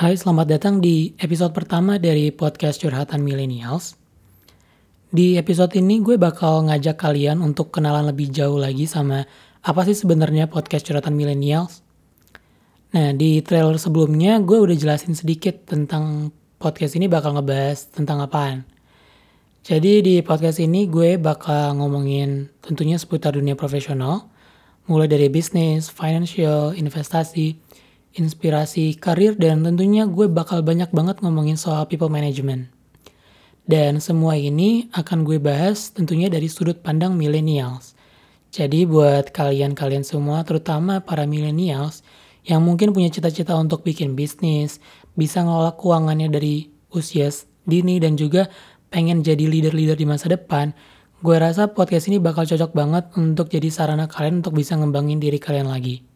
Hai, selamat datang di episode pertama dari podcast Curhatan Millennials. Di episode ini gue bakal ngajak kalian untuk kenalan lebih jauh lagi sama apa sih sebenarnya podcast Curhatan Millennials. Nah, di trailer sebelumnya gue udah jelasin sedikit tentang podcast ini bakal ngebahas tentang apaan. Jadi di podcast ini gue bakal ngomongin tentunya seputar dunia profesional, mulai dari bisnis, financial, investasi, inspirasi, karir, dan tentunya gue bakal banyak banget ngomongin soal people management. Dan semua ini akan gue bahas tentunya dari sudut pandang millennials. Jadi buat kalian-kalian semua, terutama para millennials, yang mungkin punya cita-cita untuk bikin bisnis, bisa ngelola keuangannya dari usia dini, dan juga pengen jadi leader-leader di masa depan, gue rasa podcast ini bakal cocok banget untuk jadi sarana kalian untuk bisa ngembangin diri kalian lagi.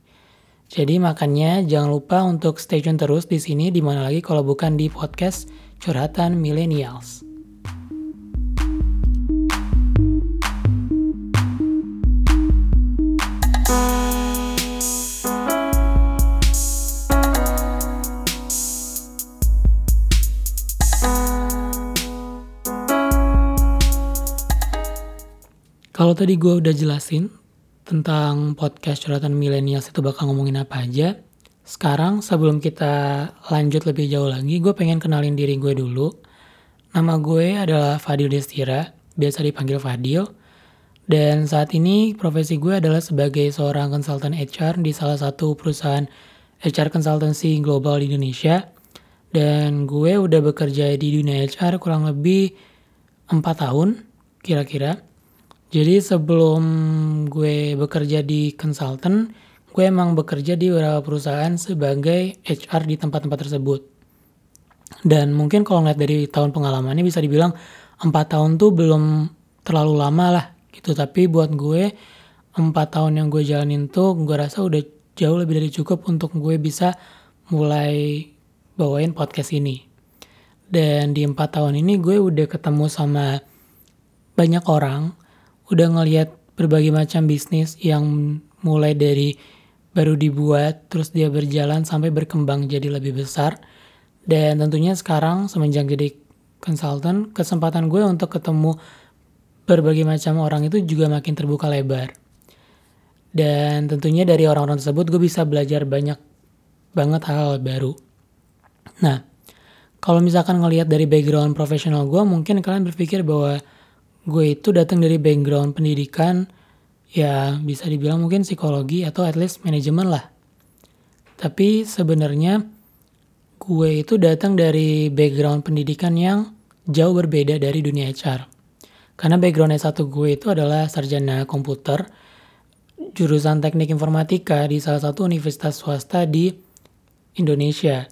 Jadi makanya jangan lupa untuk stay tune terus di sini di mana lagi kalau bukan di podcast Curhatan Millennials. Kalau tadi gue udah jelasin tentang podcast curhatan milenials itu bakal ngomongin apa aja. Sekarang sebelum kita lanjut lebih jauh lagi, gue pengen kenalin diri gue dulu. Nama gue adalah Fadil Destira, biasa dipanggil Fadil. Dan saat ini profesi gue adalah sebagai seorang konsultan HR di salah satu perusahaan HR consultancy global di Indonesia. Dan gue udah bekerja di dunia HR kurang lebih 4 tahun kira-kira jadi sebelum gue bekerja di konsultan, gue emang bekerja di beberapa perusahaan sebagai HR di tempat-tempat tersebut. Dan mungkin kalau ngeliat dari tahun pengalamannya bisa dibilang 4 tahun tuh belum terlalu lama lah gitu. Tapi buat gue 4 tahun yang gue jalanin tuh gue rasa udah jauh lebih dari cukup untuk gue bisa mulai bawain podcast ini. Dan di 4 tahun ini gue udah ketemu sama banyak orang udah ngeliat berbagai macam bisnis yang mulai dari baru dibuat terus dia berjalan sampai berkembang jadi lebih besar. Dan tentunya sekarang semenjak jadi konsultan kesempatan gue untuk ketemu berbagai macam orang itu juga makin terbuka lebar. Dan tentunya dari orang-orang tersebut gue bisa belajar banyak banget hal-hal baru. Nah kalau misalkan ngelihat dari background profesional gue mungkin kalian berpikir bahwa gue itu datang dari background pendidikan ya bisa dibilang mungkin psikologi atau at least manajemen lah. Tapi sebenarnya gue itu datang dari background pendidikan yang jauh berbeda dari dunia HR. Karena background S1 gue itu adalah sarjana komputer, jurusan teknik informatika di salah satu universitas swasta di Indonesia.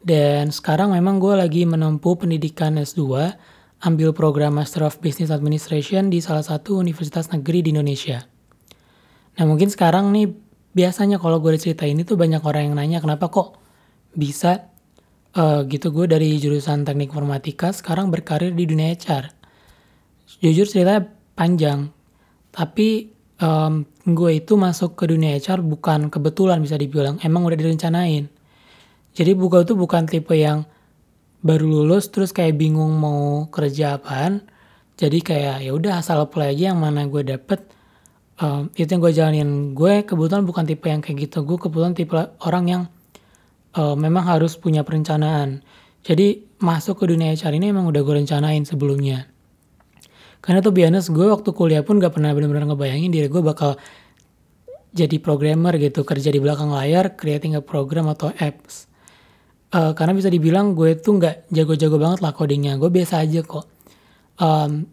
Dan sekarang memang gue lagi menempuh pendidikan S2 ambil program Master of Business Administration di salah satu universitas negeri di Indonesia. Nah mungkin sekarang nih biasanya kalau gue cerita ini tuh banyak orang yang nanya kenapa kok bisa uh, gitu gue dari jurusan teknik informatika sekarang berkarir di dunia HR. Jujur ceritanya panjang, tapi um, gue itu masuk ke dunia HR bukan kebetulan bisa dibilang, emang udah direncanain. Jadi buka itu bukan tipe yang baru lulus terus kayak bingung mau kerja apaan jadi kayak ya udah asal apply aja yang mana gue dapet. Um, itu yang gue jalanin. Gue kebetulan bukan tipe yang kayak gitu. Gue kebetulan tipe orang yang uh, memang harus punya perencanaan. Jadi masuk ke dunia HR ini emang udah gue rencanain sebelumnya. Karena tuh biasa gue waktu kuliah pun gak pernah benar-benar ngebayangin diri gue bakal jadi programmer gitu kerja di belakang layar creating a program atau apps uh, karena bisa dibilang gue tuh nggak jago-jago banget lah codingnya. Gue biasa aja kok. Um,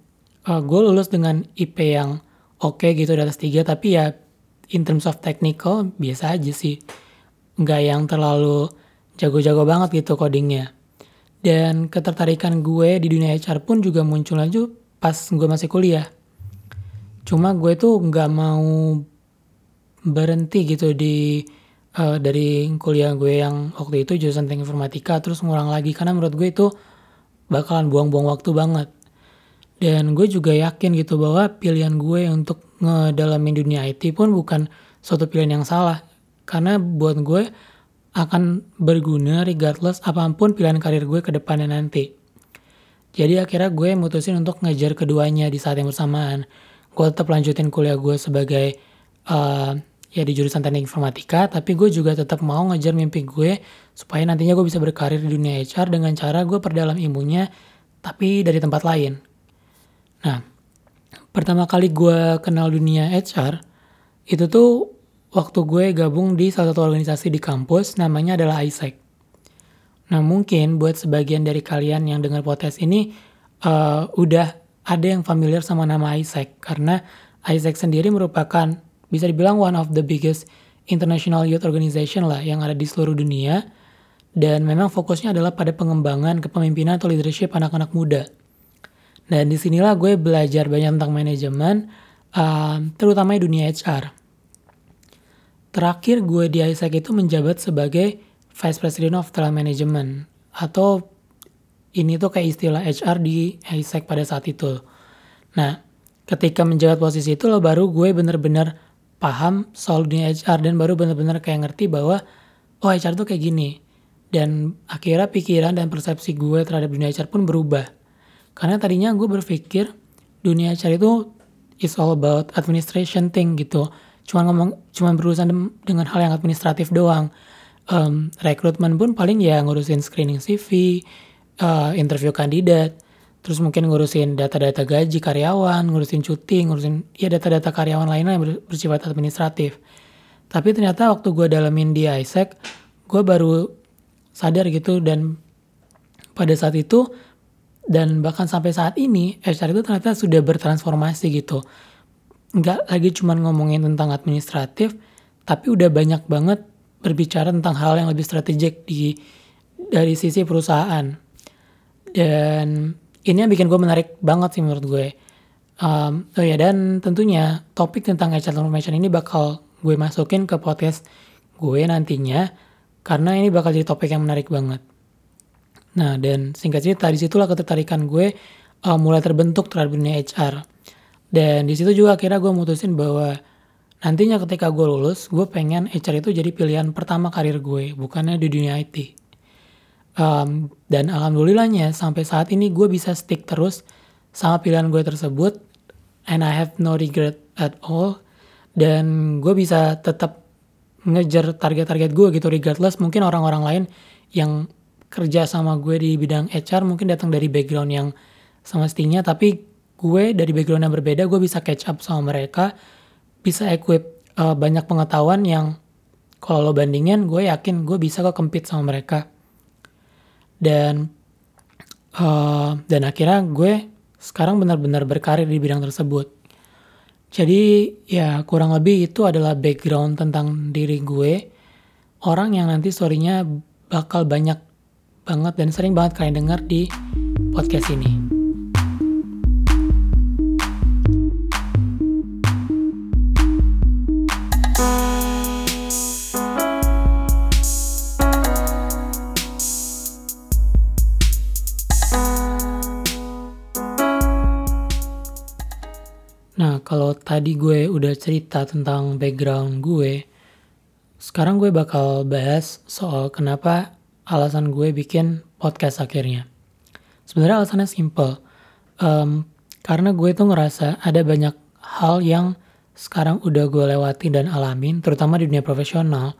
uh, gue lulus dengan IP yang oke okay gitu di atas tiga tapi ya in terms of technical biasa aja sih. Nggak yang terlalu jago-jago banget gitu codingnya. Dan ketertarikan gue di dunia HR pun juga muncul aja pas gue masih kuliah. Cuma gue tuh nggak mau berhenti gitu di uh, dari kuliah gue yang waktu itu jurusan teknik informatika terus ngurang lagi karena menurut gue itu bakalan buang-buang waktu banget. Dan gue juga yakin gitu bahwa pilihan gue untuk ngedalamin dunia IT pun bukan suatu pilihan yang salah. Karena buat gue akan berguna regardless apa pun pilihan karir gue ke depannya nanti. Jadi akhirnya gue mutusin untuk ngejar keduanya di saat yang bersamaan. Gue tetap lanjutin kuliah gue sebagai uh, ya di jurusan teknik informatika, tapi gue juga tetap mau ngejar mimpi gue supaya nantinya gue bisa berkarir di dunia HR dengan cara gue perdalam ilmunya tapi dari tempat lain. Nah, pertama kali gue kenal dunia HR itu tuh waktu gue gabung di salah satu organisasi di kampus namanya adalah ISEC. Nah mungkin buat sebagian dari kalian yang dengar podcast ini uh, udah ada yang familiar sama nama ISEC karena ISEC sendiri merupakan bisa dibilang one of the biggest international youth organization lah yang ada di seluruh dunia dan memang fokusnya adalah pada pengembangan kepemimpinan atau leadership anak-anak muda. Dan di sinilah gue belajar banyak tentang manajemen, uh, terutama di dunia HR. Terakhir gue di ISEC itu menjabat sebagai Vice President of Talent Management atau ini tuh kayak istilah HR di ISEC pada saat itu. Nah, ketika menjabat posisi itu lo baru gue bener-bener paham soal dunia HR dan baru bener-bener kayak ngerti bahwa oh HR tuh kayak gini. Dan akhirnya pikiran dan persepsi gue terhadap dunia HR pun berubah. Karena tadinya gue berpikir dunia HR itu is all about administration thing gitu cuma ngomong cuma berurusan dengan hal yang administratif doang um, rekrutmen pun paling ya ngurusin screening CV uh, interview kandidat terus mungkin ngurusin data-data gaji karyawan ngurusin cuti ngurusin ya data-data karyawan lainnya yang bersifat administratif tapi ternyata waktu gue dalamin di ISEC gue baru sadar gitu dan pada saat itu dan bahkan sampai saat ini HR itu ternyata sudah bertransformasi gitu nggak lagi cuma ngomongin tentang administratif, tapi udah banyak banget berbicara tentang hal yang lebih strategik di dari sisi perusahaan. Dan ini yang bikin gue menarik banget sih menurut gue. Um, oh ya dan tentunya topik tentang HR transformation ini bakal gue masukin ke podcast gue nantinya karena ini bakal jadi topik yang menarik banget. Nah dan singkat cerita di situlah ketertarikan gue uh, mulai terbentuk terhadap dunia HR dan di situ juga akhirnya gue mutusin bahwa nantinya ketika gue lulus, gue pengen HR itu jadi pilihan pertama karir gue, bukannya di dunia IT. Um, dan alhamdulillahnya sampai saat ini gue bisa stick terus sama pilihan gue tersebut, and I have no regret at all. Dan gue bisa tetap ngejar target-target gue gitu regardless mungkin orang-orang lain yang kerja sama gue di bidang HR mungkin datang dari background yang semestinya tapi gue dari background yang berbeda gue bisa catch up sama mereka bisa equip uh, banyak pengetahuan yang kalau lo bandingin gue yakin gue bisa kok compete sama mereka dan uh, dan akhirnya gue sekarang benar-benar berkarir di bidang tersebut jadi ya kurang lebih itu adalah background tentang diri gue orang yang nanti storynya bakal banyak banget dan sering banget kalian dengar di podcast ini. Kalau tadi gue udah cerita tentang background gue, sekarang gue bakal bahas soal kenapa alasan gue bikin podcast akhirnya. Sebenarnya alasannya simple. Um, karena gue tuh ngerasa ada banyak hal yang sekarang udah gue lewati dan alamin, terutama di dunia profesional.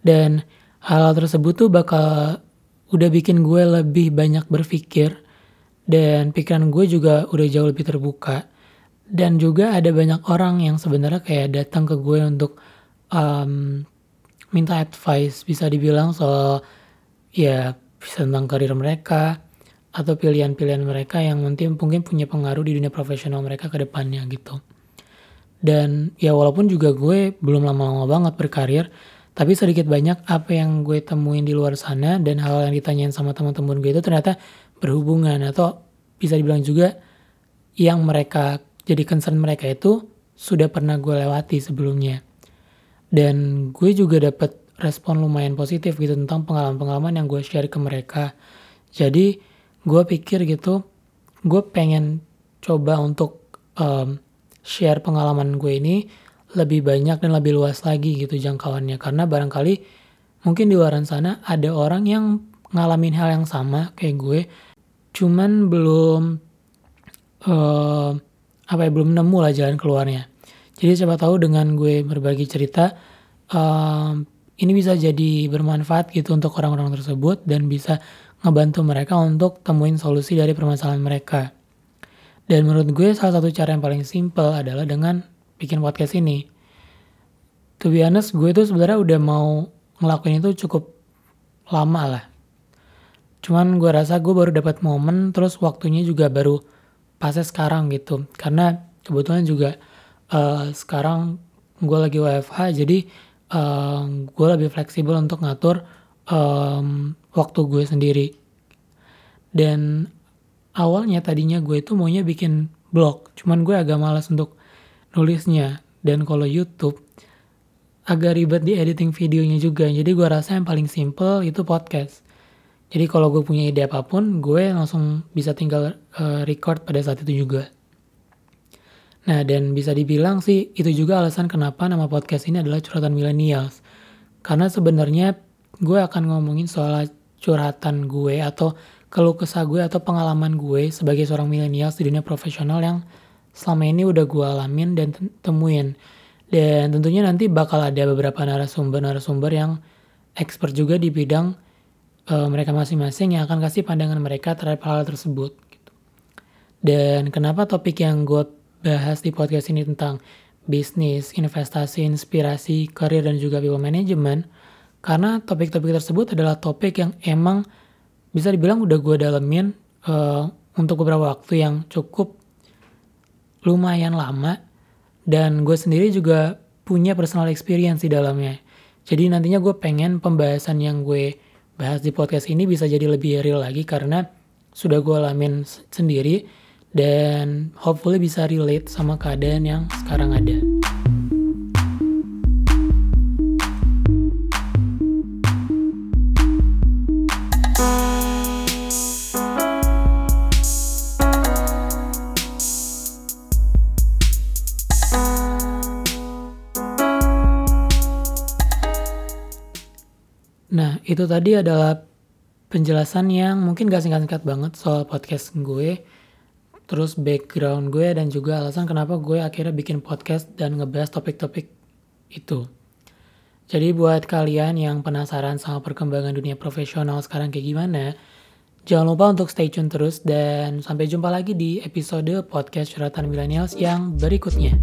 Dan hal-hal tersebut tuh bakal udah bikin gue lebih banyak berpikir dan pikiran gue juga udah jauh lebih terbuka dan juga ada banyak orang yang sebenarnya kayak datang ke gue untuk um, minta advice bisa dibilang soal ya tentang karir mereka atau pilihan-pilihan mereka yang nanti mungkin punya pengaruh di dunia profesional mereka ke depannya gitu. Dan ya walaupun juga gue belum lama-lama banget berkarir, tapi sedikit banyak apa yang gue temuin di luar sana dan hal yang ditanyain sama teman-teman gue itu ternyata berhubungan atau bisa dibilang juga yang mereka jadi concern mereka itu sudah pernah gue lewati sebelumnya. Dan gue juga dapat respon lumayan positif gitu tentang pengalaman-pengalaman yang gue share ke mereka. Jadi gue pikir gitu, gue pengen coba untuk um, share pengalaman gue ini lebih banyak dan lebih luas lagi gitu jangkauannya. Karena barangkali mungkin di luar sana ada orang yang ngalamin hal yang sama kayak gue, cuman belum uh, apa ya belum nemu lah jalan keluarnya. Jadi siapa tahu dengan gue berbagi cerita, uh, ini bisa jadi bermanfaat gitu untuk orang-orang tersebut dan bisa ngebantu mereka untuk temuin solusi dari permasalahan mereka. Dan menurut gue salah satu cara yang paling simple adalah dengan bikin podcast ini. To be honest, gue tuh sebenarnya udah mau ngelakuin itu cukup lama lah. Cuman gue rasa gue baru dapat momen, terus waktunya juga baru pasnya sekarang gitu. Karena kebetulan juga uh, sekarang gue lagi WFH, jadi uh, gue lebih fleksibel untuk ngatur um, waktu gue sendiri. Dan awalnya tadinya gue itu maunya bikin blog, cuman gue agak malas untuk nulisnya. Dan kalau YouTube agak ribet di editing videonya juga. Jadi gue rasa yang paling simple itu podcast. Jadi kalau gue punya ide apa pun, gue langsung bisa tinggal uh, record pada saat itu juga. Nah, dan bisa dibilang sih itu juga alasan kenapa nama podcast ini adalah curhatan millennials. Karena sebenarnya gue akan ngomongin soal curhatan gue atau keluh kesah gue atau pengalaman gue sebagai seorang milenial di dunia profesional yang selama ini udah gue alamin dan temuin. Dan tentunya nanti bakal ada beberapa narasumber-narasumber yang expert juga di bidang uh, mereka masing-masing yang akan kasih pandangan mereka terhadap hal tersebut. Gitu. Dan kenapa topik yang gue bahas di podcast ini tentang bisnis, investasi, inspirasi, karir, dan juga people management, karena topik-topik tersebut adalah topik yang emang bisa dibilang udah gue dalemin uh, untuk beberapa waktu yang cukup lumayan lama dan gue sendiri juga punya personal experience di dalamnya. Jadi nantinya gue pengen pembahasan yang gue bahas di podcast ini bisa jadi lebih real lagi karena sudah gue alamin sendiri dan hopefully bisa relate sama keadaan yang sekarang ada. Itu tadi adalah penjelasan yang mungkin gak singkat-singkat banget soal podcast gue, terus background gue, dan juga alasan kenapa gue akhirnya bikin podcast dan ngebahas topik-topik itu. Jadi buat kalian yang penasaran sama perkembangan dunia profesional sekarang kayak gimana, jangan lupa untuk stay tune terus dan sampai jumpa lagi di episode podcast Curhatan Millennials yang berikutnya.